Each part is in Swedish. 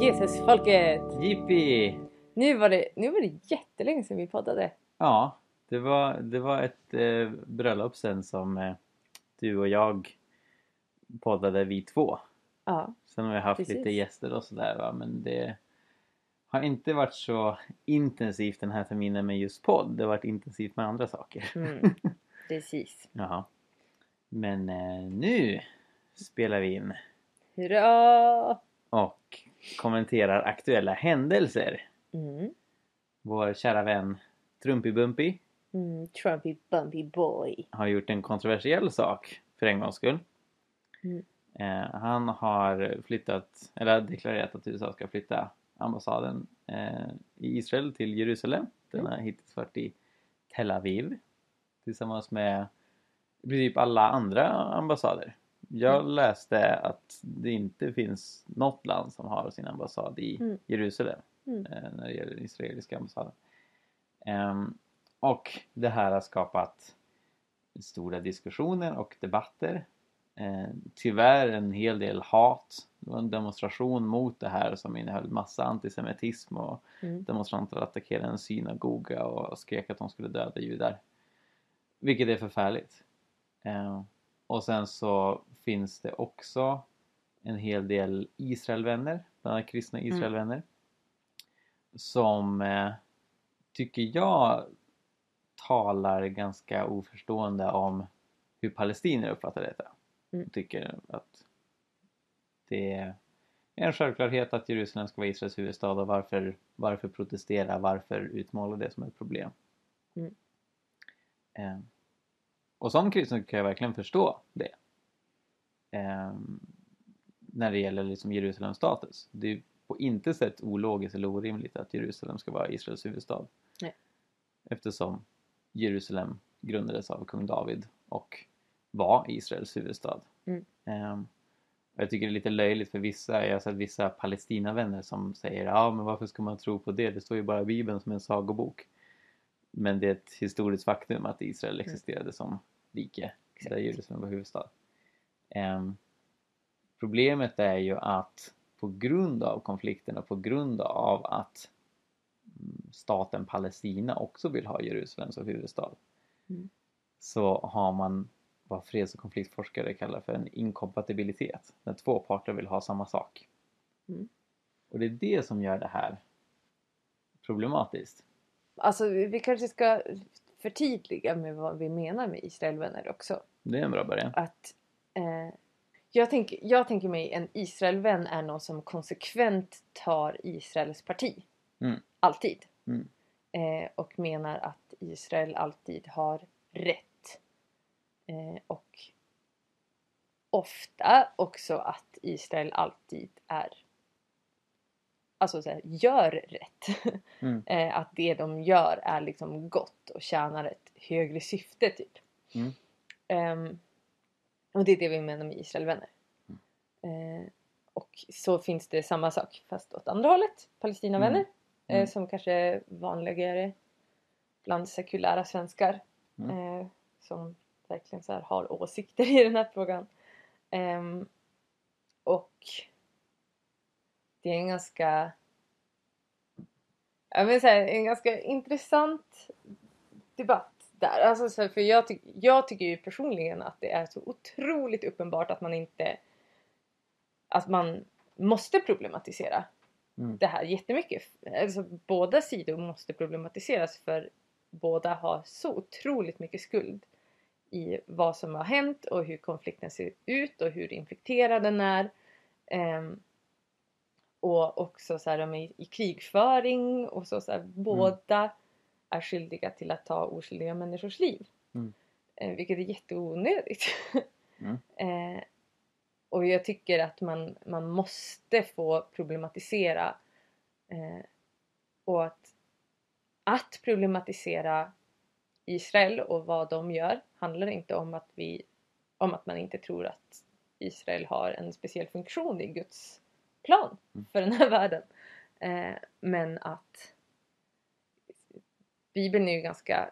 Jesusfolket! Jippi! Nu var, det, nu var det jättelänge sedan vi poddade. Ja, det var, det var ett eh, bröllop sen som eh, du och jag poddade vi två. Ja, Sen har vi haft Precis. lite gäster och sådär va, men det har inte varit så intensivt den här terminen med just podd. Det har varit intensivt med andra saker. mm, precis. Jaha. Men eh, nu spelar vi in Hurra! och kommenterar aktuella händelser. Mm. Vår kära vän Trumpy Bumpy Mm, Trumpy Bumpy Boy. har gjort en kontroversiell sak för en gångs skull. Mm. Eh, han har flyttat, eller deklarerat att USA ska flytta ambassaden eh, i Israel till Jerusalem. Den Mm. har hittills varit i Tel Aviv tillsammans med i princip alla andra ambassader. Jag Mm. läste att det inte finns något land som har sin ambassad i Mm. Jerusalem Mm. eh, när det gäller den israeliska ambassaden. Ehm, och det här har skapat stora diskussioner och debatter. Eh, tyvärr en hel del hat. Det var en demonstration mot det här som innehöll massa antisemitism och Mm. demonstranter attackerade en synagoga och skrek att de skulle döda judar. Vilket är förfärligt. Eh, och sen så finns det också en hel del Israelvänner, bland annat kristna Mm. Israelvänner. Som eh, tycker jag talar ganska oförstående om hur palestinier uppfattar detta. Mm. Tycker att det är en självklarhet att Jerusalem ska vara Israels huvudstad och varför, varför protestera, varför utmåla det som ett problem. Mm. Eh, och som kristen kan jag verkligen förstå det. Eh, när det gäller liksom Jerusalems status. Det är på inte sätt ologiskt eller orimligt att Jerusalem ska vara Israels huvudstad. Nej. Eftersom Jerusalem grundades av kung David och var Israels huvudstad. Mm. Ehm, och jag tycker det är lite löjligt för vissa, jag har sett vissa Palestinavänner som säger ja men varför ska man tro på det? Det står ju bara i Bibeln som en sagobok. Men det är ett historiskt faktum att Israel existerade som rike Mm. Exakt. där Jerusalem var huvudstad. Ehm, problemet är ju att på grund av konflikten och på grund av att mm, staten Palestina också vill ha Jerusalem som huvudstad Mm. så har man vad freds och konfliktforskare kallar för en inkompatibilitet när två parter vill ha samma sak. Mm. Och det är det som gör det här problematiskt. Alltså vi vi kanske ska förtydliga med vad vi menar med Israelvänner också. Det är en bra början. Att eh, jag, tänker, jag tänker mig en Israelvän är någon som konsekvent tar Israels parti. Mm. Alltid. Mm. Eh, och menar att Israel alltid har rätt. Eh, och ofta också att Israel alltid är Alltså så här, gör rätt. Mm. eh, att det de gör är liksom gott och tjänar ett högre syfte typ. Mm. Och det är det vi menar med Israelvänner. Eh, och så finns det samma sak fast åt andra hållet. Palestinavänner. Mm. Mm. Eh, som kanske är vanligare bland sekulära svenskar. Mm. Eh, som verkligen så har åsikter i den här frågan. Ehm, och det är en ganska jag vill säga, en ganska intressant debatt där. Alltså, så för jag, ty- jag tycker ju personligen att det är så otroligt uppenbart att man inte att man måste problematisera Mm. det här jättemycket. Alltså, båda sidor måste problematiseras för båda har så otroligt mycket skuld i vad som har hänt och hur konflikten ser ut och hur infekterad den är. Ehm, och också så här, de är i, i krigföring och så, så här, båda är skyldiga till att ta oskyldiga människors liv. Mm. Eh, vilket är jätteonödigt. Mm. eh, och jag tycker att man, man måste få problematisera eh, och att, att problematisera Israel och vad de gör handlar inte om att, vi, om att man inte tror att Israel har en speciell funktion i Guds plan Mm. för den här världen. Eh, men att Bibeln är ju ganska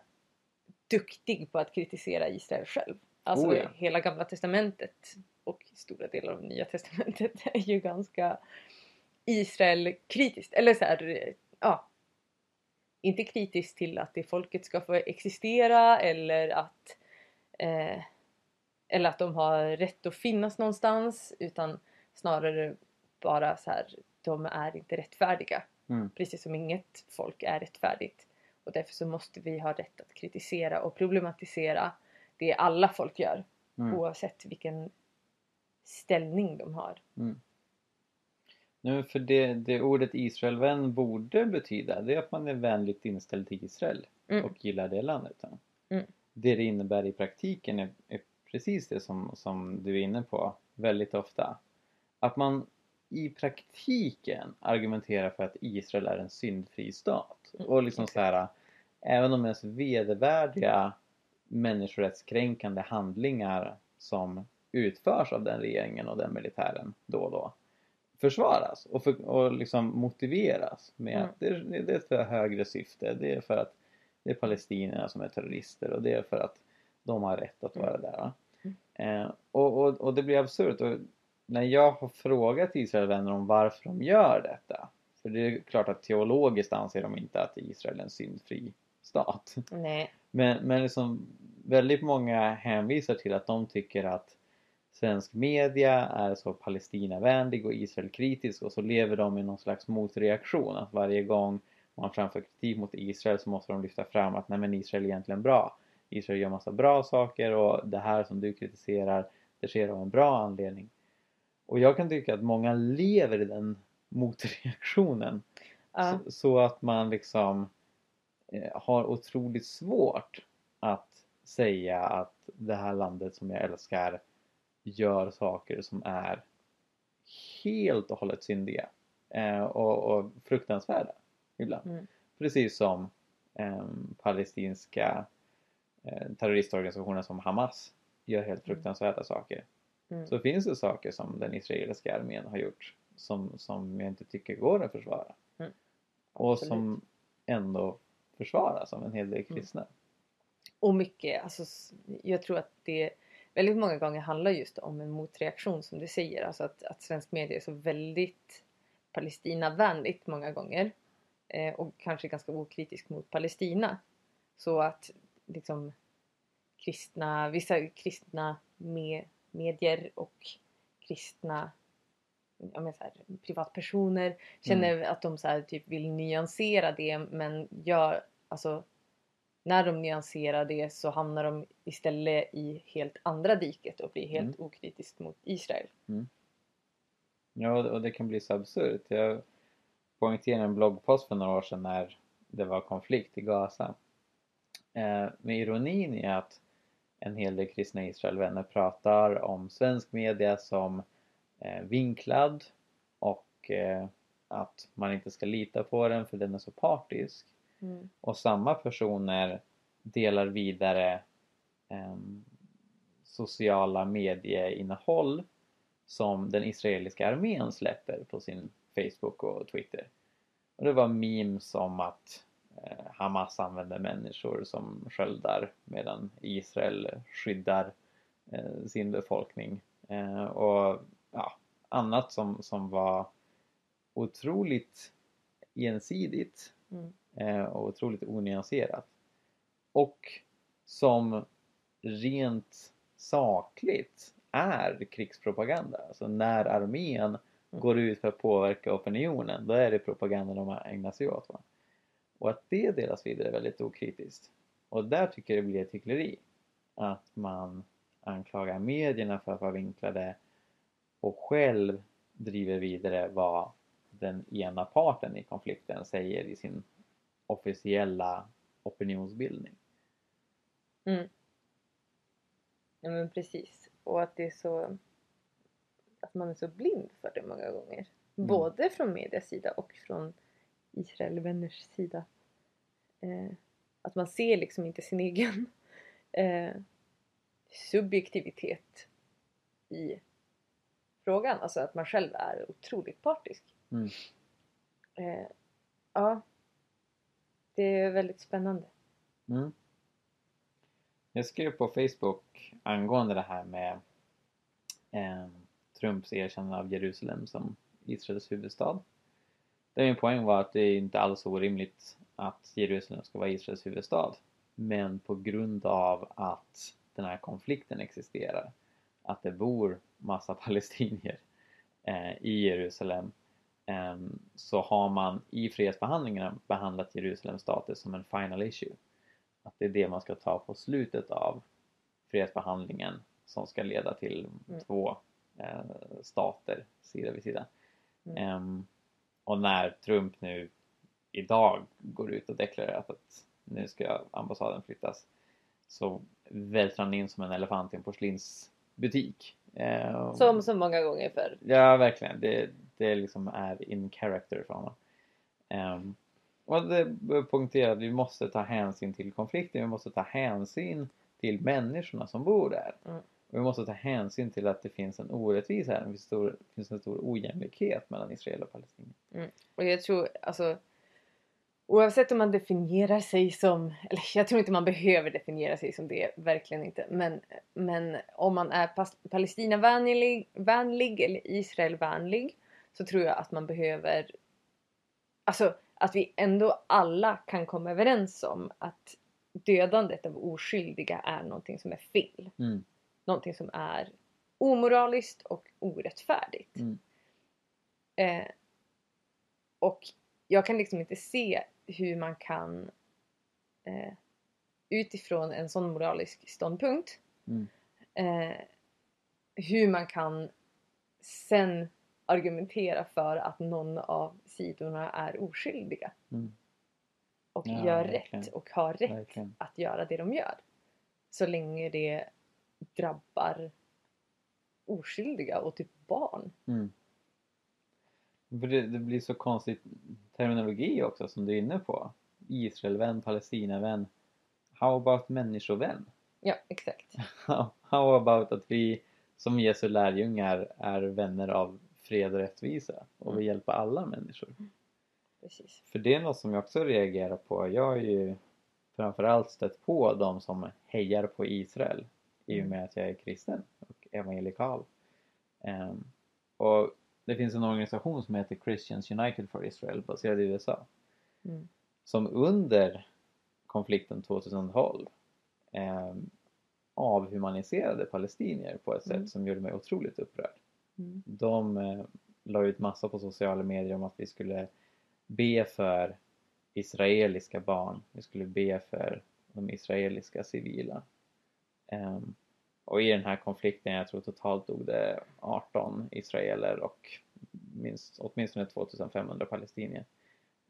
duktig på att kritisera Israel själv. Alltså Oh ja. hela gamla testamentet och stora delar av nya testamentet är ju ganska Israel kritiskt. Eller så här, ja. Inte kritiskt till att det folket ska få existera eller att eh, eller att de har rätt att finnas någonstans utan snarare bara så här, de är inte rättfärdiga. Mm. Precis som inget folk är rättfärdigt. Och därför så måste vi ha rätt att kritisera och problematisera det alla folk gör. Mm. Oavsett vilken ställning de har. Mm. Nu för det, det ordet Israelvän borde betyda det är att man är vänligt inställd till Israel Mm. och gillar det landet. Mm. Det det innebär i praktiken är, är precis det som, som du är inne på väldigt ofta. Att man i praktiken argumenterar för att Israel är en syndfri stat. Mm, Och liksom så här, även de mest vedervärdiga människorättskränkande handlingar som utförs av den regeringen och den militären då och då försvaras och, för, och liksom motiveras med Mm. att det, är- det är för högre syfte. Det är för att det är palestinierna som är terrorister och det är för att de har rätt att vara där. Va? Mm. Eh, och, och, och det blir absurt. Och när jag har frågat Israelvänner om varför de gör detta. För det är klart att teologiskt anser de inte att Israel är en syndfri stat. Nej. Men, men liksom väldigt många hänvisar till att de tycker att svensk media är så Palestinavänlig och Israelkritisk och så lever de i någon slags motreaktion. Att varje gång man framför kritik mot Israel så måste de lyfta fram att nej men Israel är egentligen bra. Israel gör massa bra saker och det här som du kritiserar det sker av en bra anledning. Och jag kan tycka att många lever i den motreaktionen. Ja. Så, så att man liksom har otroligt svårt att säga att det här landet som jag älskar gör saker som är helt och hållet syndiga eh, och, och fruktansvärda ibland. Mm. Precis som eh, palestinska eh, terroristorganisationer som Hamas gör helt Mm. fruktansvärda saker. Mm. Så finns det saker som den israeliska armén har gjort som, som jag inte tycker går att försvara. Mm. Och som ändå försvaras av en hel del kristna. Och mycket, alltså, jag tror att det väldigt många gånger handlar just om en motreaktion som du säger. Alltså att, att svensk media är så väldigt Palestinavänligt många gånger. Eh, och kanske ganska okritisk mot Palestina. Så att liksom kristna, vissa kristna me, medier och kristna ja, men så här, privatpersoner känner att de så här, typ vill nyansera det men gör alltså när de nyanserar det så hamnar de istället i helt andra diket och blir helt okritiskt mot Israel. Ja, och- det kan bli så absurt. Jag poängterade en bloggpost för några år sedan när det var konflikt i Gaza. Eh, med ironin är att en hel del kristna Israelvänner pratar om svensk media som vinklad och eh, att man inte ska lita på den för den är så partisk. Och samma personer delar vidare em, sociala medieinnehåll som den israeliska armén släpper på sin Facebook och Twitter. Och det var memes om att eh, Hamas använder människor som sköldar medan Israel skyddar eh, sin befolkning. Eh, och ja, annat som, som var otroligt ensidigt Mm. eh, och otroligt onyanserat. Och som rent sakligt är krigspropaganda. Alltså när armén Mm. går ut för att påverka opinionen, då är det propaganda de ägnar sig åt. Va? Och att det delas vidare är väldigt okritiskt. Och där tycker jag det blir ett hyckleri. Att man anklagar medierna för att vara vinklade och själv driver vidare vad den ena parten i konflikten säger i sin officiella opinionsbildning. Mm. Ja men precis. Och att det är så att man är så blind för det många gånger. Mm. Både från medias sida och från Israelvänners sida. Eh, att man ser liksom inte sin egen eh, subjektivitet i frågan. Alltså att man själv är otroligt partisk. Mm. Eh, ja. Det är väldigt spännande. Mm. Jag skrev på Facebook angående det här med eh, Trumps erkännande av Jerusalem som Israels huvudstad. det min poäng var att det är inte alls orimligt att Jerusalem ska vara Israels huvudstad. Men på grund av att den här konflikten existerar, att det bor massa palestinier eh, i Jerusalem, eh, så har man i fredsförhandlingarna behandlat Jerusalems status som en final issue. Att det är det man ska ta på slutet av fredsförhandlingen som ska leda till Mm. två eh, stater sida vid sida. Mm. Ehm, och när Trump nu idag går ut och deklarerar att nu ska ambassaden flyttas så vältrar han in som en elefant i en porslinsbutik. Ehm, Som så många gånger förr. Ja, verkligen. Det, det liksom är in character för honom. Um, och det poängterar att vi måste ta hänsyn till konflikten. Vi måste ta hänsyn till människorna som bor där. Mm. Och vi måste ta hänsyn till att det finns en orättvisa här. Det finns, stor, finns en stor ojämlikhet mellan Israel och Palestina. Och jag tror alltså Oavsett om man definierar sig som, eller jag tror inte man behöver definiera sig som det, verkligen inte. Men, men om man är Palestinavänlig vänlig eller Israelvänlig så tror jag att man behöver, alltså att vi ändå alla kan komma överens om att dödandet av oskyldiga är någonting som är fel. Mm. Någonting som är omoraliskt och orättfärdigt. Mm. Eh, och jag kan liksom inte se hur man kan eh, utifrån en sån moralisk ståndpunkt Mm. eh, hur man kan sen argumentera för att någon av sidorna är oskyldiga Mm. och Ja, gör verkligen. rätt och har rätt Verkligen. att göra det de gör. Så länge det drabbar oskyldiga och typ barn. Mm. Det, det blir så konstig terminologi också som du är inne på. Israelvän, Palestinavän. How about människovän? Ja, exakt. How, about att vi som Jesu lärjungar är vänner av fred och rättvisa och vi Mm. hjälper alla människor. Precis. För det är något som jag också reagerar på. Jag har ju framförallt stött på de som hejar på Israel i och Mm. med att jag är kristen och evangelikal. Ehm, och det finns en organisation som heter Christians United for Israel baserad i USA Mm. som under konflikten 2012 ehm, avhumaniserade palestinier på ett sätt Mm. som gjorde mig otroligt upprörd. Mm. De eh, la ut massa på sociala medier om att vi skulle be för israeliska barn. Vi skulle be för de israeliska civila. Ehm, och i den här konflikten, jag tror totalt dog det 18 israeler och minst, åtminstone 2500 palestinier.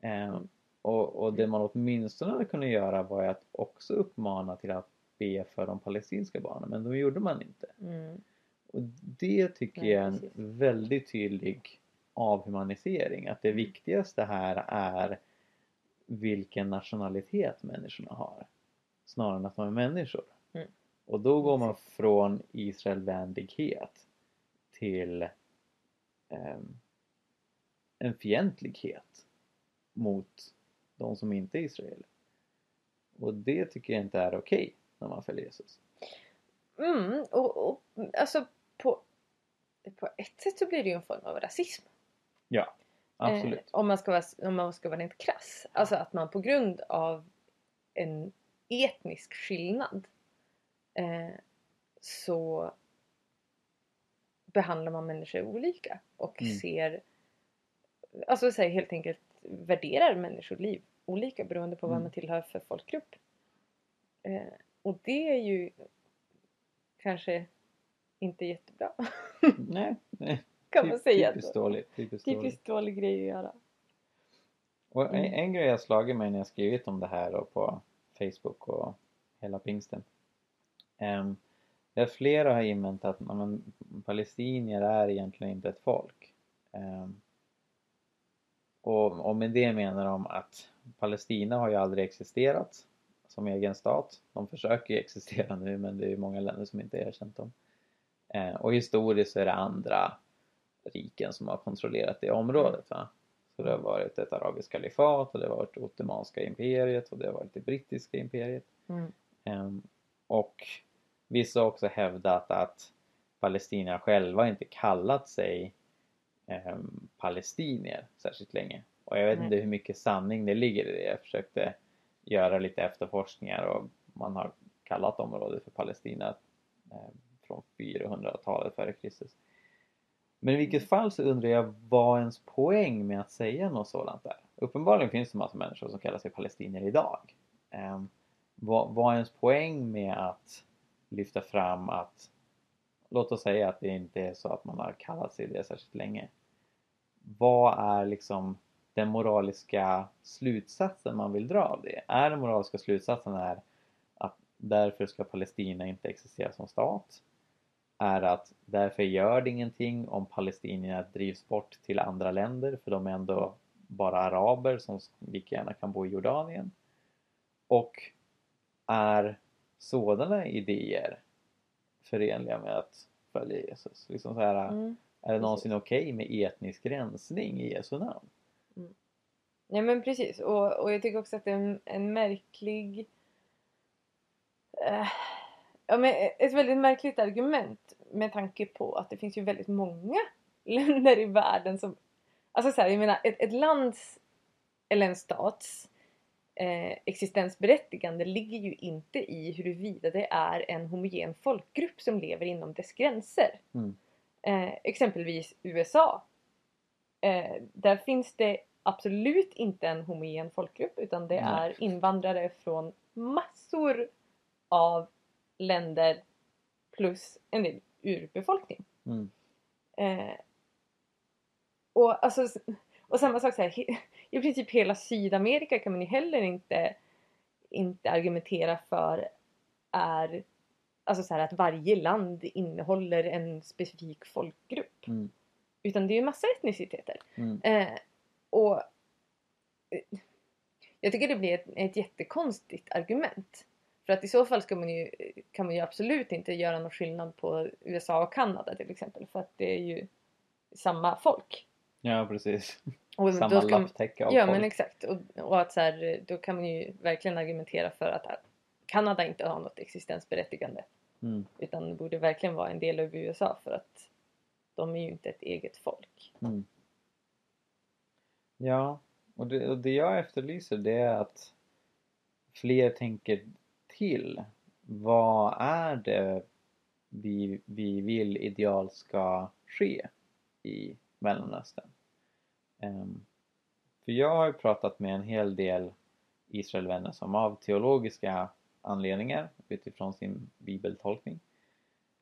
Ehm, och, och det man åtminstone hade kunnat göra var att också uppmana till att be för de palestinska barnen, men det gjorde man inte. Mm. Och det tycker Nej, jag är en precis. väldigt tydlig avhumanisering. Att det viktigaste här är vilken nationalitet människorna har. Snarare än att de är människor. Och då går man från Israelvänlighet till ehm, en fientlighet mot de som inte är israeler. Och det tycker jag inte är okej när man följer Jesus. Mm, och, och alltså på, på ett sätt så blir det ju en form av rasism. Ja, absolut. Eh, om, man ska vara, om man ska vara rent krass. Alltså att man på grund av en etnisk skillnad eh, så behandlar man människor olika och Mm. ser alltså så här, helt enkelt värderar människoliv olika beroende på vad Mm. man tillhör för folkgrupp. Eh, och det är ju kanske inte jättebra Nej, nej. kan man säga. Typiskt då. dåligt. Typiskt. Typiskt dålig grej att göra. Och en, Mm. en grej jag slagit mig när jag skrivit om det här och på Facebook och hela pingsten. Um, där flera har invänt att men, palestinier är egentligen inte ett folk. Ehm, och, och med det menar de att Palestina har ju aldrig existerat som egen stat. De försöker ju existera nu men det är ju många länder som inte erkänt dem. Eh, och historiskt så är det andra riken som har kontrollerat det området. Va? Så det har varit ett arabiskt kalifat och det har varit det ottomanska imperiet och det har varit det brittiska imperiet. Mm. Och vissa har också hävdat att Palestina själva inte kallat sig ehm, palestinier särskilt länge. Och jag vet Nej. inte hur mycket sanning det ligger i det. Jag försökte göra lite efterforskningar och man har kallat området för Palestina eh, från 400-talet före Kristus. Men i vilket fall så undrar jag vad ens poäng med att säga något sådant är. Uppenbarligen finns det massa människor som kallar sig palestinier idag. Eh, vad, vad är ens poäng med att lyfta fram att låt oss säga att det inte är så att man har kallat sig det särskilt länge. Vad är liksom den moraliska slutsatsen man vill dra av det? Är den moraliska slutsatsen är att därför ska Palestina inte existera som stat? Är att därför gör det ingenting om palestinierna drivs bort till andra länder för de är ändå bara araber som lika gärna kan bo i Jordanien? Och är sådana idéer förenliga med att följa Jesus? Liksom så här, Mm. är det någonsin okej med etnisk rensning i Jesu namn? Ja men precis och, och jag tycker också att det är en, en märklig eh, ja, men ett väldigt märkligt argument med tanke på att det finns ju väldigt många länder i världen som alltså så här, jag menar ett, ett lands eller en stats eh, existensberättigande ligger ju inte i huruvida det är en homogen folkgrupp som lever inom dess gränser. Mm. Eh, exempelvis USA. Eh, där finns det absolut inte en homogen folkgrupp utan det Nej. är invandrare från massor av länder plus en del urbefolkning. Mm. Eh, och, alltså, och samma sak så här, i princip hela Sydamerika kan man ju heller inte, inte argumentera för är alltså så här, att varje land innehåller en specifik folkgrupp. Mm. Utan det är ju massa etniciteter. Mm. Eh, och eh, jag tycker det blir ett, ett jättekonstigt argument. För att i så fall man ju, kan man ju absolut inte göra någon skillnad på USA och Kanada till exempel. För att det är ju samma folk. Ja precis. Och Samma ska lapptäcke av Ja folk. men exakt. Och, och att så här, då kan man ju verkligen argumentera för att Kanada inte har något existensberättigande. Mm. Utan det borde verkligen vara en del av USA för att de är ju inte ett eget folk. Mm. Ja, och det, och det jag efterlyser det är att fler tänker till. Vad är det vi, vi vill ideal ska ske i Mellanöstern? Ehm, för jag har ju pratat med en hel del Israelvänner som av teologiska anledningar utifrån sin bibeltolkning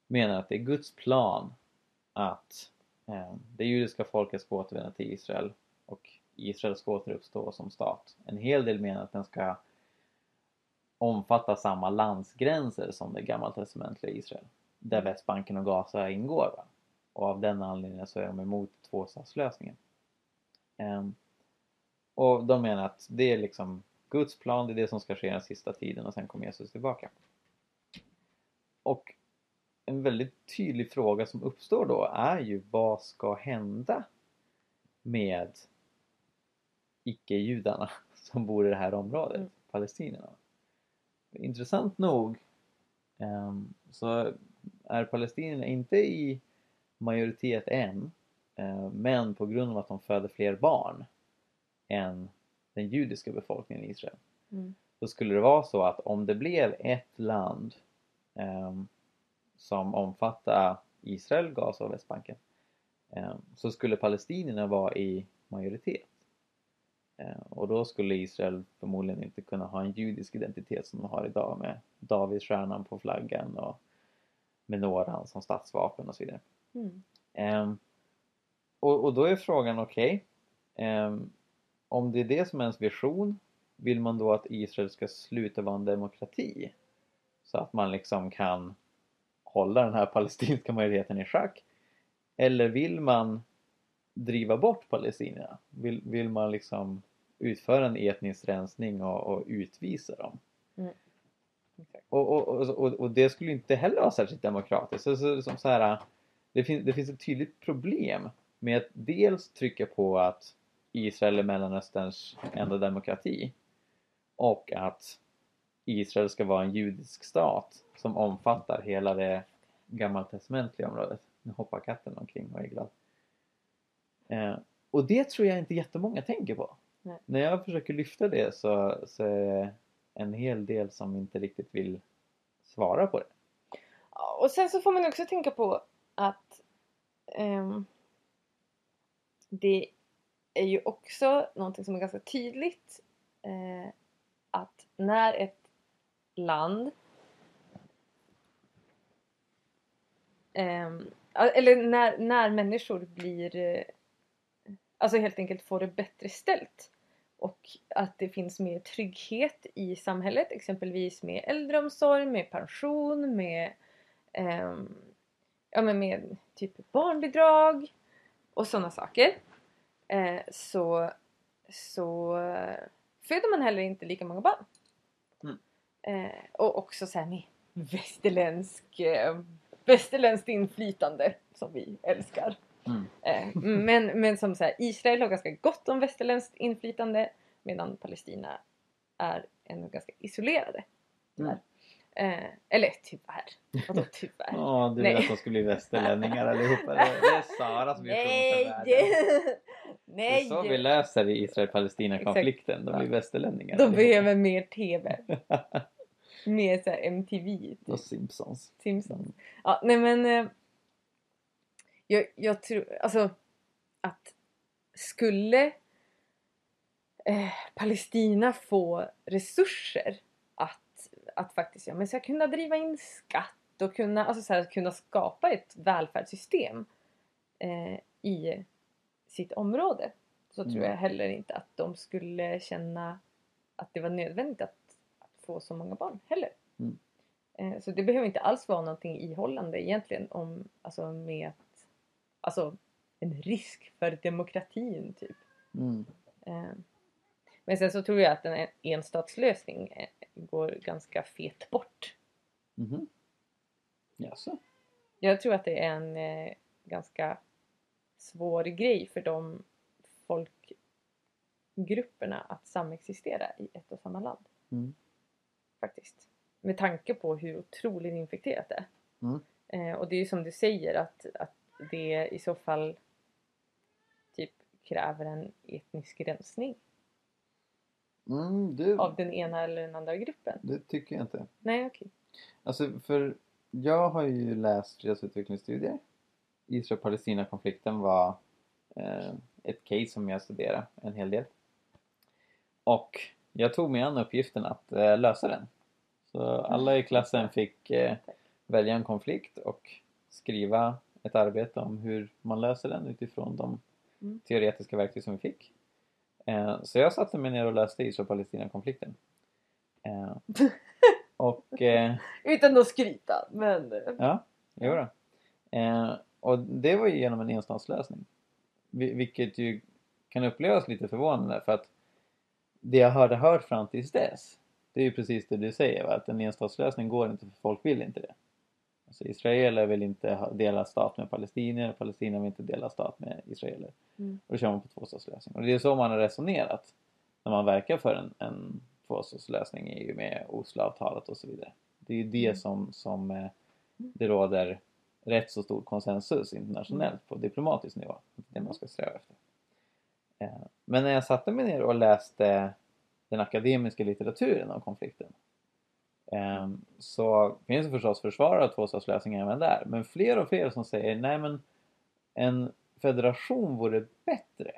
menar att det är Guds plan att ehm, det judiska folket ska återvända till Israel och Israel ska återuppstå som stat. En hel del menar att den ska omfatta samma landsgränser som det gammaltestamentliga Israel. Där Västbanken och Gaza ingår. Va? Och av den anledningen så är de emot tvåstatslösningen. Ehm, och de menar att det är liksom Guds plan, det är det som ska ske den sista tiden och sen kommer Jesus tillbaka. Och en väldigt tydlig fråga som uppstår då är ju vad ska hända med icke-judarna som bor i det här området, Mm. palestinierna. Intressant nog ehm, så är palestinierna inte i majoritet än men på grund av att de föder fler barn än den judiska befolkningen i Israel Mm. så skulle det vara så att om det blev ett land ehm, som omfattar Israel, Gaza och Västbanken ehm, så skulle palestinierna vara i majoritet. Ehm, och då skulle Israel förmodligen inte kunna ha en judisk identitet som de har idag med Davidsstjärnan på flaggan och menoran som statsvapen och så vidare. Mm. Och, och då är frågan, okej, ehm, om det är det som är ens vision, vill man då att Israel ska sluta vara en demokrati? Så att man liksom kan hålla den här palestinska majoriteten i schack? Eller vill man driva bort palestinierna? Vill, vill man liksom utföra en etnisk rensning och, och utvisa dem? Exakt. Och, och, och, och, det skulle inte heller vara särskilt demokratiskt. Så, så, som så här, det, fin, det finns ett tydligt problem med att dels trycka på att Israel är Mellanösterns enda demokrati och att Israel ska vara en judisk stat som omfattar hela det gammaltestamentliga området. Nu hoppar katten omkring och är glad. Eh, och det tror jag inte jättemånga tänker på. Nej. När jag försöker lyfta det så, så är det en hel del som inte riktigt vill svara på det. Ja, Och sen så får man också tänka på att ehm, det är ju också någonting som är ganska tydligt eh, att när ett land eh, eller när, när människor blir eh, alltså helt enkelt får det bättre ställt och att det finns mer trygghet i samhället exempelvis med äldreomsorg, med pension, med ehm, ja, men med typ barnbidrag och sådana saker eh, så, så föder man heller inte lika många barn. Mm. Eh, och också så här med västerländsk, eh, västerländskt inflytande som vi älskar. Mm. Eh, men, men som så här, Israel har ganska gott om västerländskt inflytande medan Palestina är ändå ganska isolerade. Tyvärr. Eh, eller tyvärr. Vadå tyvärr? Ja, du Nej. vill att de ska bli västerlänningar allihopa. Det, är Saras vision Nej! världen. Det Nej! är så vi löser Israel-Palestina-konflikten. De blir västerlänningar. De allihopa. behöver mer TV. Mer såhär MTV. Och Typ. Simpsons. Simpsons. Ja, nej men. Eh, jag, jag tror alltså att skulle eh, Palestina få resurser att, faktiskt ja, men ska kunna driva in skatt och kunna, alltså så här, kunna skapa ett välfärdssystem eh, i sitt område så Mm. tror jag heller inte att de skulle känna att det var nödvändigt att, att få så många barn heller. Mm. Eh, Så det behöver inte alls vara någonting ihållande egentligen om, alltså med att, alltså en risk för demokratin typ. Mm. Eh, Men sen så tror jag att en enstatslösning eh, går ganska fet bort. Mhm. Jaså? Jag tror att det är en eh, ganska svår grej för de folkgrupperna att samexistera i ett och samma land. Mm. Faktiskt. Med tanke på hur otroligt infekterat det är. Mm. Eh, och det är ju som du säger att, att det i så fall typ kräver en etnisk rensning Mm, du, av den ena eller den andra gruppen. det tycker jag inte. Nej okej. Alltså, för jag har ju läst fredsutvecklingsstudier. Israel-Palestina-konflikten var eh, ett case som jag studerade en hel del. Och jag tog mig an uppgiften att eh, lösa den. Så alla i klassen fick eh, välja en konflikt och skriva ett arbete om hur man löser den utifrån de Mm. teoretiska verktyg som vi fick. Eh, så jag satte mig ner och löste Israel-Palestina-konflikten. Eh, och eh, Utan att skryta men... eh, Ja, jo då. Eh, och det var ju genom en enstatslösning. Vi- Vilket ju kan upplevas lite förvånande för att det jag hade hört fram tills dess det är ju precis det du säger, va? att en enstatslösning går inte för folk vill inte det. Alltså israeler vill inte dela stat med palestinier, palestinier vill inte dela stat med israeler. Mm. Och då kör man på tvåstatslösning. Och det är så man har resonerat när man verkar för en, en tvåstatslösning i och med Osloavtalet och så vidare. Det är ju det Mm. som, som eh, det råder rätt så stor konsensus internationellt på diplomatisk nivå. Det man ska sträva efter. Eh, Men när jag satte mig ner och läste den akademiska litteraturen om konflikten Ehm, så finns det förstås försvarare av tvåstatslösningen även där. Men fler och fler som säger nej men en federation vore bättre.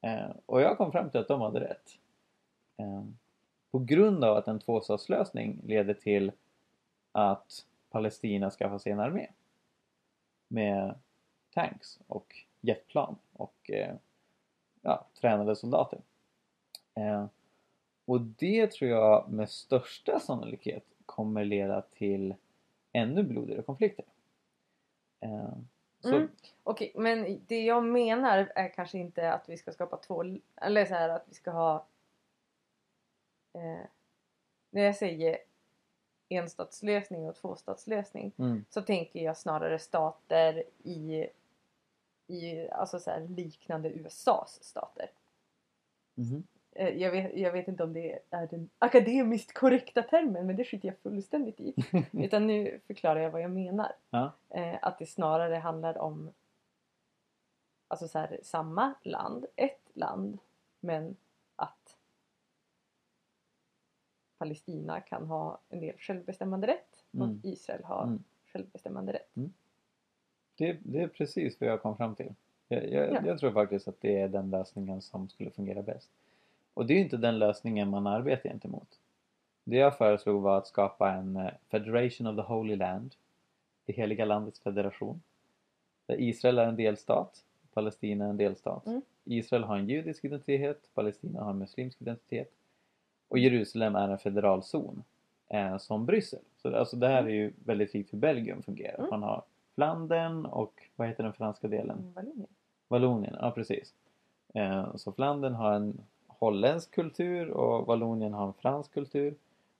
Eh, Och jag kom fram till att de hade rätt. Eh, På grund av att en tvåstatslösning leder till att Palestina skaffar sig en armé. Med tanks och jetplan och eh, ja, tränade soldater. Ehm, och det tror jag med största sannolikhet kommer leda till ännu blodigare konflikter. Eh, Mm. Okej, men det jag menar är kanske inte att vi ska skapa två... Eller så här att vi ska ha... Eh, när jag säger enstatslösning och tvåstatslösning mm, så tänker jag snarare stater i, i alltså så här liknande USAs stater. mhm. Eh, Jag vet, jag vet inte om det är den akademiskt korrekta termen men det skiter jag fullständigt i. Utan nu förklarar jag vad jag menar. Ja. Eh, att det snarare handlar om alltså så här, samma land, ett land men att Palestina kan ha en del självbestämmande rätt och Mm. Israel har Mm. självbestämmande rätt. Det, det är precis vad jag kom fram till. Jag, jag, Ja. jag tror faktiskt att det är den lösningen som skulle fungera bäst. Och det är ju inte den lösningen man arbetar gentemot. Det jag föreslog var att skapa en eh, Federation of the Holy Land, det heliga landets federation. Där Israel är en delstat, Palestina är en delstat. Mm. Israel har en judisk identitet, Palestina har en muslimsk identitet. Och Jerusalem är en federalzon eh, som Bryssel. Så alltså det här är ju väldigt likt hur Belgien fungerar. Mm. Man har Flandern och vad heter den franska delen? Mm, Vallonien. Vallonien, ja precis. Eh, så Flandern har en holländsk kultur och Vallonien har en fransk kultur.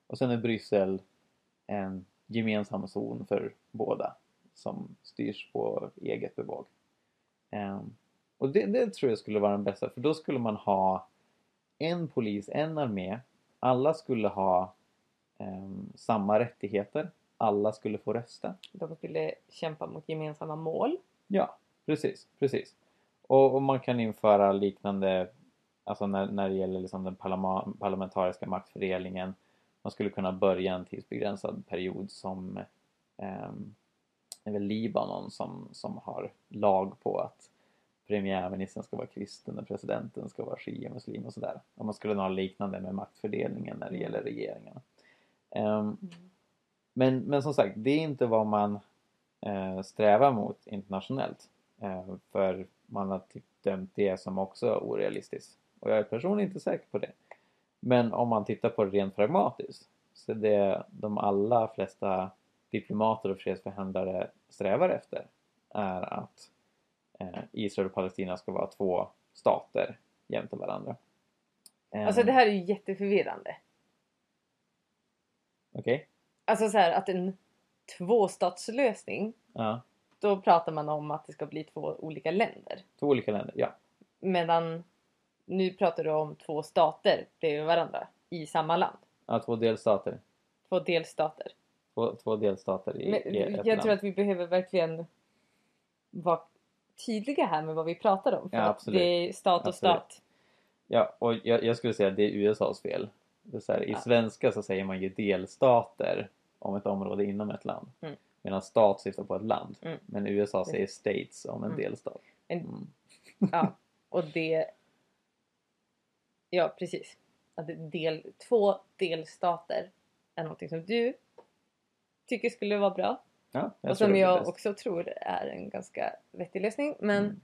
Och sen är Bryssel en gemensam zon för båda som styrs på eget bevåg. Eh, och det, det tror jag skulle vara den bästa för då skulle man ha en polis, en armé. Alla skulle ha eh, samma rättigheter. Alla skulle få rösta. De skulle kämpa mot gemensamma mål. Ja, precis, precis. Och, och man kan införa liknande, alltså när, när det gäller liksom den parla- parlamentariska maktfördelningen. Man skulle kunna börja en tidsbegränsad period som ehm, det är väl Libanon som, som har lag på att premiärministern ska vara kristen och presidenten ska vara shia muslim och sådär. Och man skulle ha liknande med maktfördelningen när det Mm. gäller regeringarna. Ehm, men, men som sagt, det är inte vad man eh, strävar mot internationellt. Eh, för man har typ dömt det som också orealistiskt. Och jag är personligen inte säker på det. Men om man tittar på det rent pragmatiskt så det de allra flesta diplomater och fredsförhandlare strävar efter är att eh, Israel och Palestina ska vara två stater jämte varandra. Alltså det här är ju jätteförvirrande. Okej? Alltså så här att en tvåstatslösning, Ja. då pratar man om att det ska bli två olika länder. Två olika länder, ja. Medan nu pratar du om två stater bredvid varandra i samma land. ja. Två delstater. Två delstater. Två, två delstater i, Men, i ett jag land. tror att vi behöver verkligen vara tydliga här med vad vi pratar om. För Ja, att det är stat och Absolut. stat. Ja, och jag, jag skulle säga att det är USAs fel. Det är här, I Ja. svenska så säger man ju delstater om ett område inom ett land. Mm. Medan stat syftar på ett land. Mm. Men USA säger states om en Mm. delstat. En, Mm. Ja, och det... Ja, precis. Att del, två delstater är någonting som du tycker skulle vara bra. Ja, jag och som jag bäst. också tror är en ganska vettig lösning. Men Mm.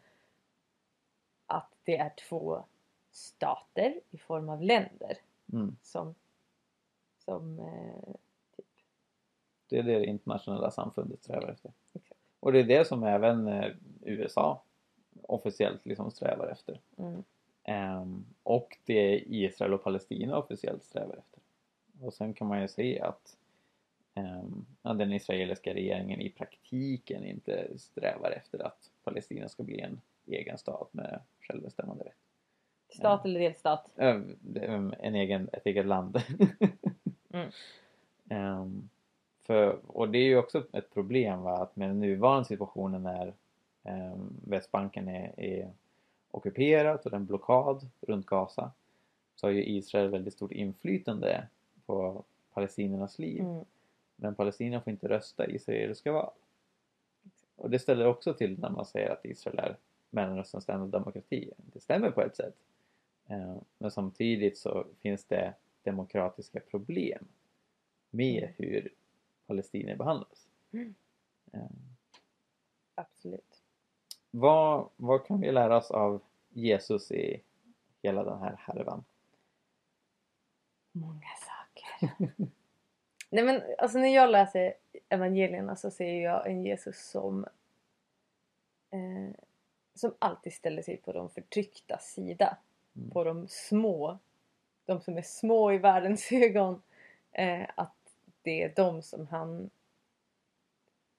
att det är två stater i form av länder Mm. som, som eh, typ, Det är det det internationella samfundet strävar efter. Exakt. Och det är det som även eh, USA officiellt liksom strävar efter. mm, och det Israel och Palestina officiellt strävar efter. Och sen kan man ju se att ehm, den israeliska regeringen i praktiken inte strävar efter att Palestina ska bli en egen stat med självbestämmande rätt. stat Ja. eller delstat. Ehm, ehm, en egen, ett eget land. Mm. Ehm, för, och det är ju också ett problem va, att med den nuvarande situationen när um, Västbanken är, är ockuperat och den blockad runt Gaza så har ju Israel väldigt stort inflytande på palestiniernas liv. Mm, Men palestinierna får inte rösta i israeliska val. Och det ställer också till när man säger att Israel är Mellanösterns enda demokrati. Det stämmer på ett sätt. Eh, Men samtidigt så finns det demokratiska problem med Mm. hur palestinier behandlas. Mm. Eh, absolut. Vad, vad kan vi lära oss av Jesus i hela den här härvan? Många saker. Nej men alltså när jag läser evangelierna så ser jag en Jesus som eh, som alltid ställer sig på de förtryckta sida. Mm. På de små. De som är små i världens ögon. Eh, att det är de som han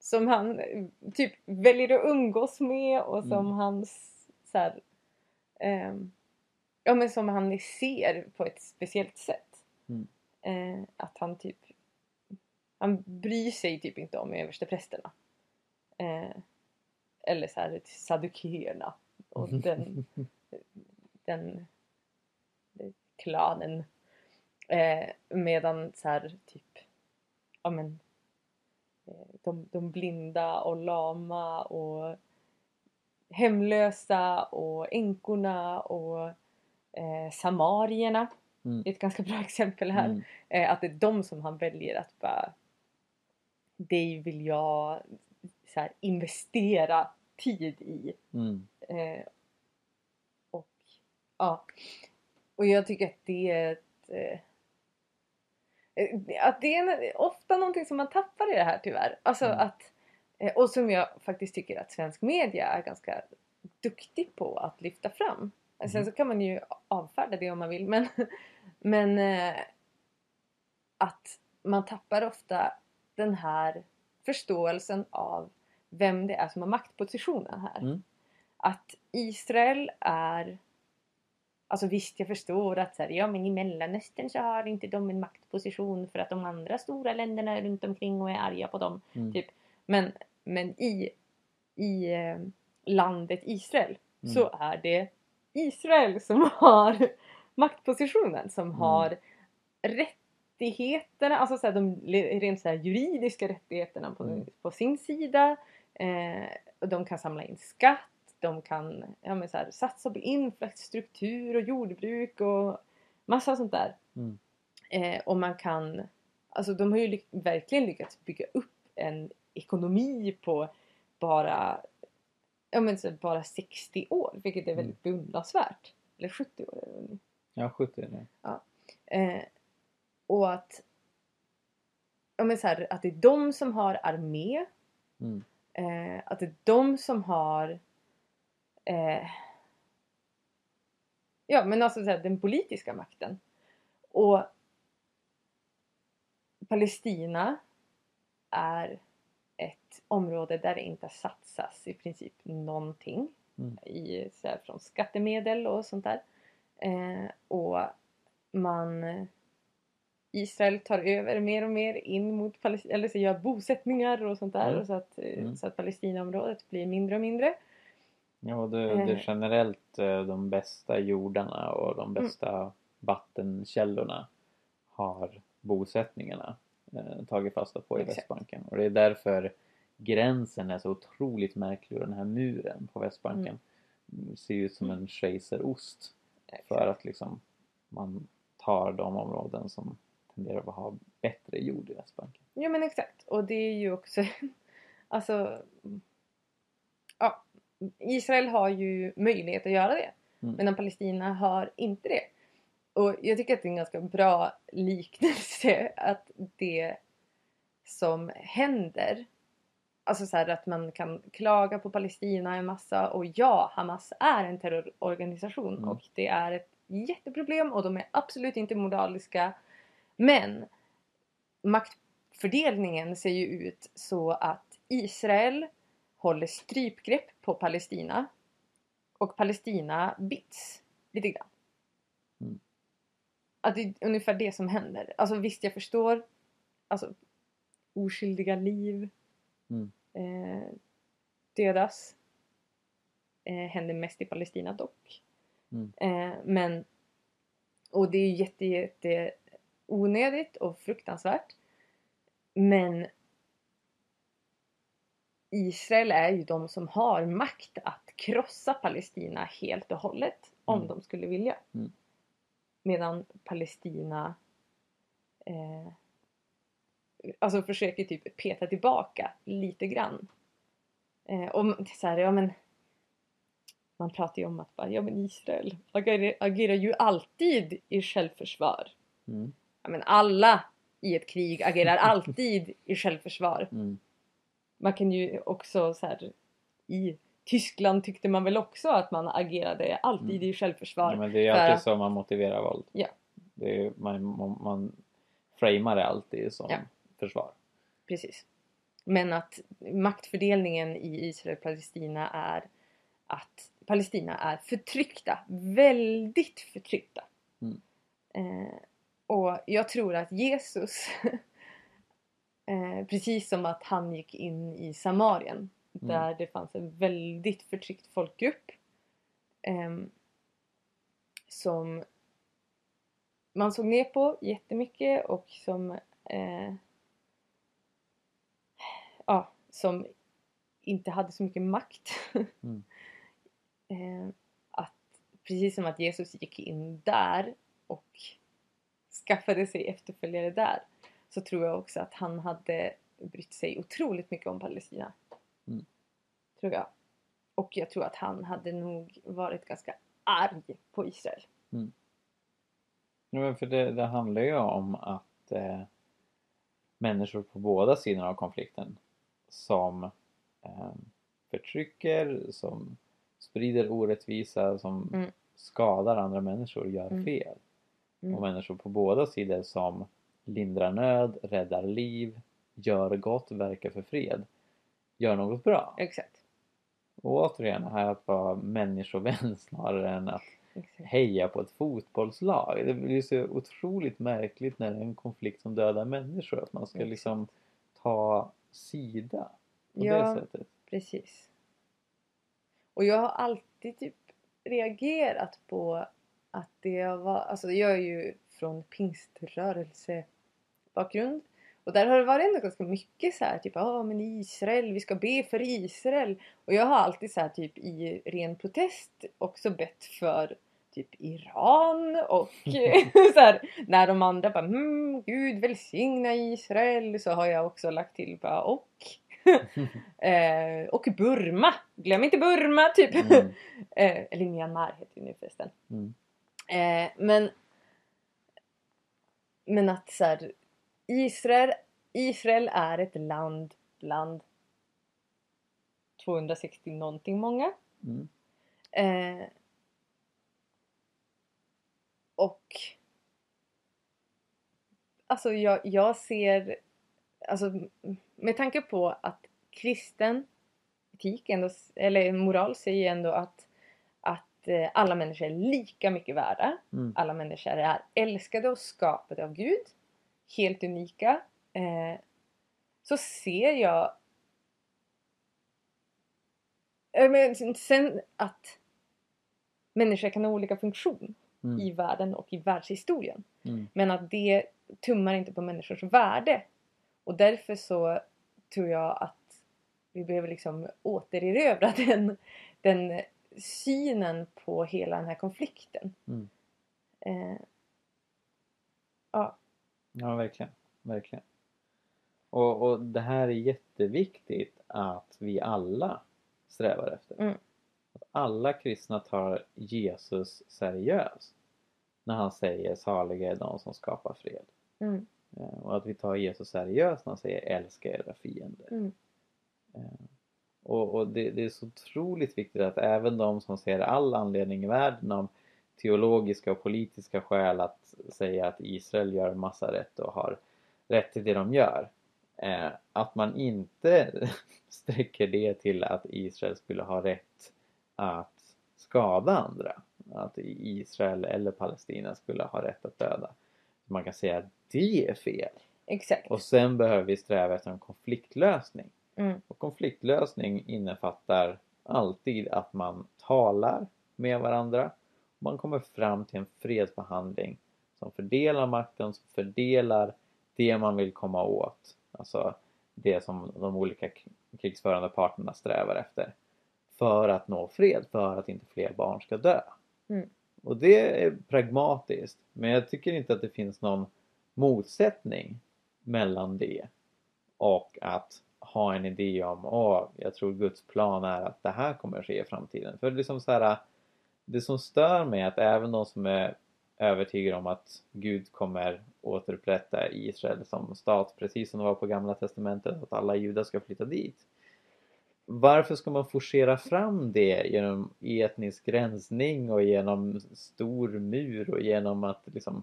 som han eh, typ väljer att umgås med och som Mm. han så här, ehm, ja men som han ser på ett speciellt sätt. Mm. Eh, att han typ han bryr sig typ inte om översteprästerna. Eh, eller så här saddukeerna och den, den klanen. Eh, medan så här typ, ja men eh, de, de blinda och lama och hemlösa och änkorna och eh, samarierna. Mm. Det är ett ganska bra exempel här. Mm. Eh, att det är de som han väljer att bara det vill jag så här, investera tid i. Mm. Eh, och ja, och jag tycker att det är ett, eh, att det är ofta någonting som man tappar i det här tyvärr. Alltså Mm. att, eh, och som jag faktiskt tycker att svensk media är ganska duktig på att lyfta fram. Sen Mhm. så kan man ju avfärda det om man vill men, men eh, att man tappar ofta den här förståelsen av vem det är som har maktpositionen här. Mm. Att Israel är Alltså visst jag förstår att så här, ja men i Mellanöstern så har inte de en maktposition för att de andra stora länderna runt omkring och är arga på dem. Mm. Typ. Men, men i, i eh, landet Israel Mm. så är det Israel som har maktpositionen. Som Mm. har rättigheterna, alltså så här, de rent så här, juridiska rättigheterna på, Mm. på sin sida. Eh, och de kan samla in skatt, de kan ja, men så här, satsa på infrastruktur och jordbruk och massa sånt där. Mm. Eh, och man kan, alltså de har ju ly- verkligen lyckats bygga upp en ekonomi på bara, ja men så bara 60 år, vilket är Mm. väldigt beundransvärt. Eller 70 år är det. Ja, 70 är det. Eh, och att, ja men så här, att det är de som har armé, Mm. eh, att det är de som har eh, Ja men alltså så här, den politiska makten. Och Palestina är ett område där det inte satsas i princip någonting. Mm. I, så här, från skattemedel och sånt där. Eh, och man Israel tar över mer och mer in mot Palestina, eller så gör bosättningar och sånt där. Mm. Och så, att, eh, Mm. så att Palestinaområdet blir mindre och mindre. Ja, det, det är Eh. generellt eh, de bästa jordarna och de bästa vattenkällorna har bosättningarna eh, tagit fasta på i Exakt. Västbanken. Och det är därför gränsen är så otroligt märklig och den här muren på Västbanken mm. ser ut som en schweizerost. För att liksom man tar de områden som tenderar att ha bättre jord i Västbanken. Ja men exakt. Och det är ju också Alltså Ja Israel har ju möjlighet att göra det. Mm. Medan Palestina har inte det. Och jag tycker att det är en ganska bra liknelse att det som händer Alltså så här att man kan klaga på Palestina en massa och ja, Hamas är en terrororganisation Mm. och det är ett jätteproblem och de är absolut inte moraliska. Men maktfördelningen ser ju ut så att Israel håller strypgrepp på Palestina och Palestina bits lite grann. Mm. Att det är ungefär det som händer. Alltså visst, jag förstår alltså, oskyldiga liv Mm. eh, dödas. Eh, händer mest i Palestina dock. Mm. Eh, men och det är jätte, jätte onödigt och fruktansvärt. Men Israel är ju de som har makt att krossa Palestina helt och hållet om Mm. de skulle vilja. Mm. Medan Palestina eh, alltså försöker typ peta tillbaka lite grann. Eh, och så här, ja men man pratar ju om att bara, ja men Israel agerar, agerar ju alltid i självförsvar. Mm. Ja, men alla i ett krig agerar alltid i självförsvar. Mm. Man kan ju också så här, i Tyskland tyckte man väl också att man agerade alltid Mm. i självförsvar. Ja, men det är för alltid att- så man motiverar våld. Ja. Det är, man, man, man framar det alltid som Ja. försvar. Precis. Men att maktfördelningen i Israel och Palestina är att Palestina är förtryckta. Väldigt förtryckta. Mm. Eh, och jag tror att Jesus, eh, precis som att han gick in i Samarien Mm. där det fanns en väldigt förtryckt folkgrupp ehm, som man såg ner på jättemycket och som eh, ja, som inte hade så mycket makt. Mm. eh, att, precis som att Jesus gick in där och skaffade sig efterföljare där så tror jag också att han hade brytt sig otroligt mycket om Palestina. Mm. Tror jag. Och jag tror att han hade nog varit ganska arg på Israel. Ja, men för det, det handlar ju om att eh, människor på båda sidor av konflikten som eh, förtrycker, som sprider orättvisa, som Mm. skadar andra människor gör Mm. fel. Mm. Och människor på båda sidor som lindrar nöd, räddar liv, gör gott, verkar för fred, gör något bra. Exakt. Och återigen, här att vara människovän snarare än att Exakt. heja på ett fotbollslag. Det blir så otroligt märkligt när det är en konflikt som dödar människor. Att man ska Exakt. liksom ta sida på Ja. det sättet. Precis. Och jag har alltid typ reagerat på att det var, alltså jag är ju från pingströrelse bakgrund och där har det varit ändå ganska mycket så här typ ja men Israel, vi ska be för Israel. Och jag har alltid så här typ i ren protest också bett för typ Iran och så här, när de andra bara hmm, Gud välsigna Israel. Så har jag också lagt till bara och. Eh, och Burma, glöm inte Burma typ. Mm. eh, eller Myanmar heter det nu förresten. Mm. eh, men men att så här, Israel, Israel är ett land bland 260 någonting många Mm. Eh, och alltså jag, jag ser, alltså med tanke på att kristen etik ändå, eller moral säger ändå att, att eh, alla människor är lika mycket värda. Mm. Alla människor är älskade och skapade av Gud. Helt unika. Eh, så ser jag Eh, men sen- att människor kan ha olika funktion Mm. i världen och i världshistorien. Mm. Men att det tummar inte på människors värde. Och därför så tror jag att vi behöver liksom återerövra den, den synen på hela den här konflikten. Mm. Eh, Ja, verkligen. verkligen. Och, och det här är jätteviktigt att vi alla strävar efter. Mm. Att alla kristna tar Jesus seriöst när han säger saliga är de som skapar fred. mm, Eh, Och att vi tar Jesus seriöst när han säger älska era fiender. mm, Eh, Och, och det, det är så otroligt viktigt att även de som ser all anledning i världen av teologiska och politiska skäl att säga att Israel gör massa rätt och har rätt till det de gör. Eh, att man inte sträcker det till att Israel skulle ha rätt att skada andra. Att Israel eller Palestina skulle ha rätt att döda. Man kan säga att det är fel. exakt. Och sen behöver vi sträva efter en konfliktlösning. Mm, Och konfliktlösning innefattar alltid att man talar med varandra. Man kommer fram till en fredsförhandling som fördelar makten, som fördelar det man vill komma åt. Alltså det som de olika krigsförande parterna strävar efter. För att nå fred, för att inte fler barn ska dö. Mm. Och det är pragmatiskt. Men jag tycker inte att det finns någon motsättning mellan det och att ha en idé om åh, jag tror Guds plan är att det här kommer att ske i framtiden. För det är liksom så här, det som stör mig är att även de som är övertygade om att Gud kommer återupprätta Israel som stat precis som det var på gamla testamentet att alla judar ska flytta dit. Varför ska man forcera fram det genom etnisk rensning och genom stor mur och genom att liksom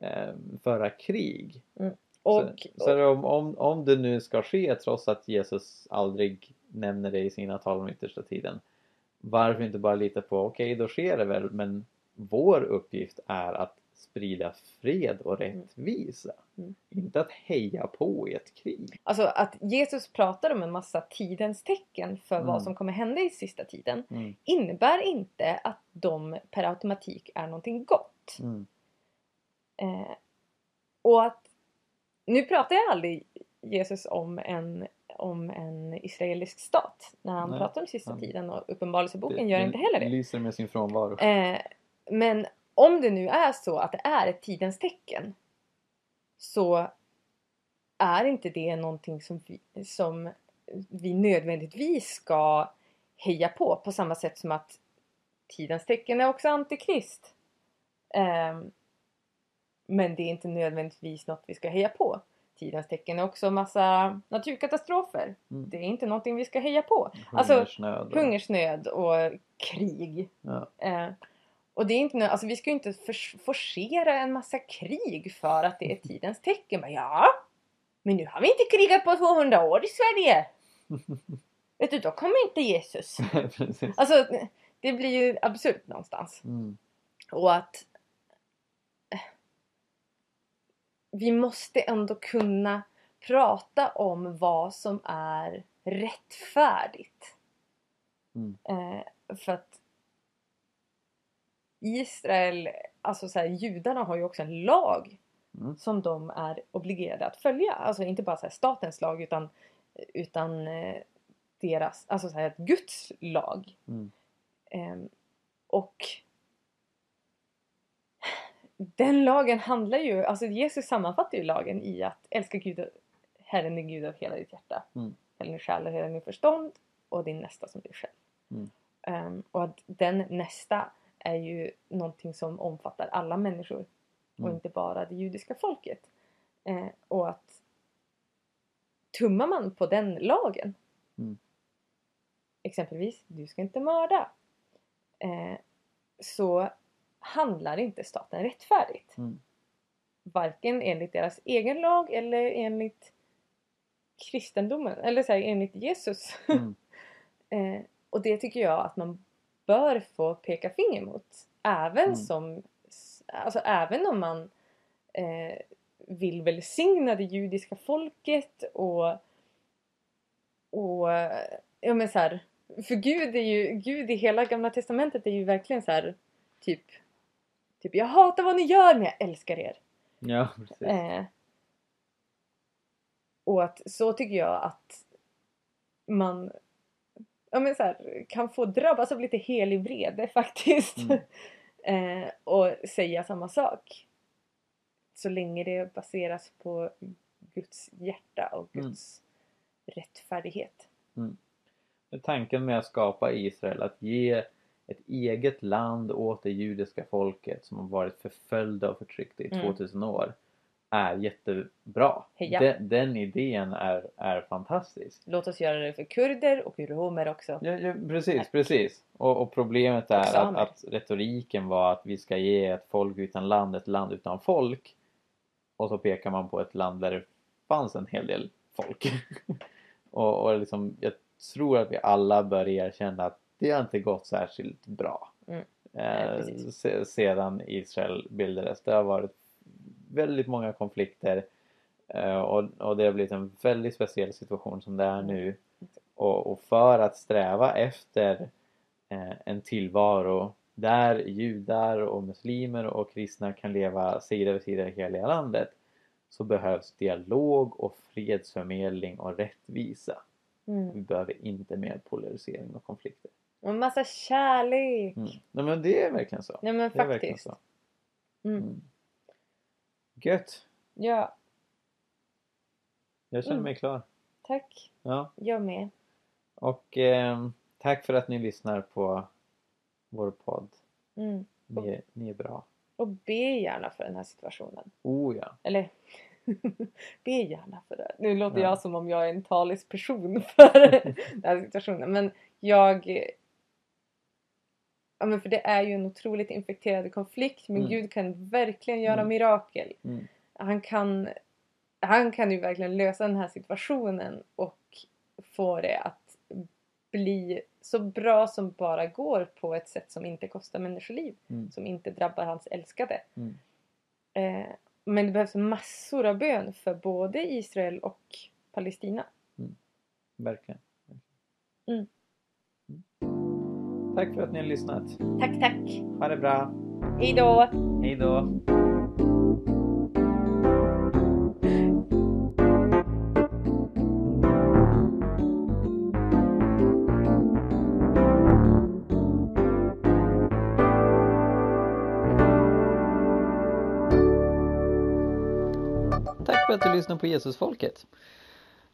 eh, föra krig? och, så, så om, om, om det nu ska ske trots att Jesus aldrig nämner det i sina tal om yttersta tiden. Varför inte bara lita på, okej då sker det väl men vår uppgift är att sprida fred och rättvisa. Mm. Inte att heja på i ett krig. Alltså att Jesus pratar om en massa tidens tecken för Mm. vad som kommer hända i sista tiden Mm. innebär inte att de per automatik är någonting gott. Mm. Eh, och att nu pratar jag aldrig Jesus om en, om en israelisk stat när han Nej, pratar om sista han- tiden och Uppenbarelseboken gör inte heller det. lyser med sin frånvaro. Eh, men om det nu är så att det är ett tidens tecken så är inte det någonting som vi, som vi nödvändigtvis ska heja på på samma sätt som att tidens tecken är också antikrist. Ehm, men det är inte nödvändigtvis något vi ska heja på. Tidens tecken är också massa naturkatastrofer. Mm. Det är inte någonting vi ska heja på. alltså, Hungersnöd. och- Hungersnöd och krig. Ja. Eh, och det är inte, alltså vi ska ju inte forcera en massa krig för att det är tidens tecken. Men ja, men nu har vi inte krigat på 200 år i Sverige. Vet du, då kommer inte Jesus. Alltså, det blir ju absurt någonstans. Mm. Och att eh, vi måste ändå kunna prata om vad som är rättfärdigt. Mm. Eh, för att Israel, alltså så här, judarna har ju också en lag Mm. som de är obligerade att följa. Alltså inte bara så här, statens lag utan, utan eh, deras, alltså så här, Guds lag. Mm. Ehm, och den lagen handlar ju, alltså Jesus sammanfattar ju lagen i att älska Gud, Herren din Gud av hela ditt hjärta, Mm. hela din själ och hela din förstånd och din nästa som dig själv. Mm. Ehm, och att den nästa är ju någonting som omfattar alla människor och Mm. inte bara det judiska folket. Eh, och att tummar man på den lagen Mm. exempelvis, du ska inte mörda eh, så handlar inte staten rättfärdigt. Mm. Varken enligt deras egen lag eller enligt kristendomen, eller så här, enligt Jesus. Mm. Eh, och det tycker jag att man bör få peka finger mot. Även Mm. som, alltså även om man eh, vill välsigna det judiska folket och, och ja men så här, för Gud är ju, Gud i hela gamla testamentet är ju verkligen så här typ, typ jag hatar vad ni gör men jag älskar er. Ja, precis. Eh, och att så tycker jag att man ja, men så här, kan få drabbas av lite helig vrede faktiskt. Mm. eh, och säga samma sak. Så länge det baseras på Guds hjärta och Mm. Guds rättfärdighet. Är Tanken med att skapa Israel, att ge ett eget land åt det judiska folket som har varit förföljda och förtryckta i Mm. 2000 år är jättebra. Heja. Den, den idén är, är fantastisk. Låt oss göra det för kurder och romer också. Ja, ja, precis, precis. Och, och problemet är att, att retoriken var att vi ska ge ett folk utan land ett land utan folk. Och så pekar man på ett land där det fanns en hel del folk. och och liksom, jag tror att vi alla bör erkänna att det har inte gått särskilt bra. Mm. Eh, Nej, sedan Israel bildades. Det har varit väldigt många konflikter. Eh, och, och det har blivit en väldigt speciell situation som det är nu. Och, och för att sträva efter eh, en tillvaro där judar och muslimer och kristna kan leva sida vid sida i hela landet så behövs dialog och fredsförmedling och rättvisa. Mm. Vi behöver inte mer polarisering och konflikter. Och en massa kärlek. Mm. Nej men det är verkligen så. Nej men Det faktiskt. Mm. Mm. Gött! Ja, Jag känner Mm. mig klar. tack. Ja. Jag med. Och ehm, tack för att ni lyssnar på vår podd. Mm. Ni är, ni är bra. Och be gärna för den här situationen. Oh ja. Eller be gärna för det. Nu låter Ja. jag som om jag är en talesperson för den här situationen. Men jag... Ja men för det är ju en otroligt infekterad konflikt. Men Mm. Gud kan verkligen göra Mm. mirakel. Mm. Han kan, han kan ju verkligen lösa den här situationen och få det att bli så bra som bara går på ett sätt som inte kostar människoliv. Mm. Som inte drabbar hans älskade. Mm. Eh, men det behövs massor av bön för både Israel och Palestina. Verkligen. Mm. Mm. Tack för att ni har lyssnat. Tack, tack. Ha det bra. Hej då. Hej då. Tack för att du lyssnade på Jesusfolket.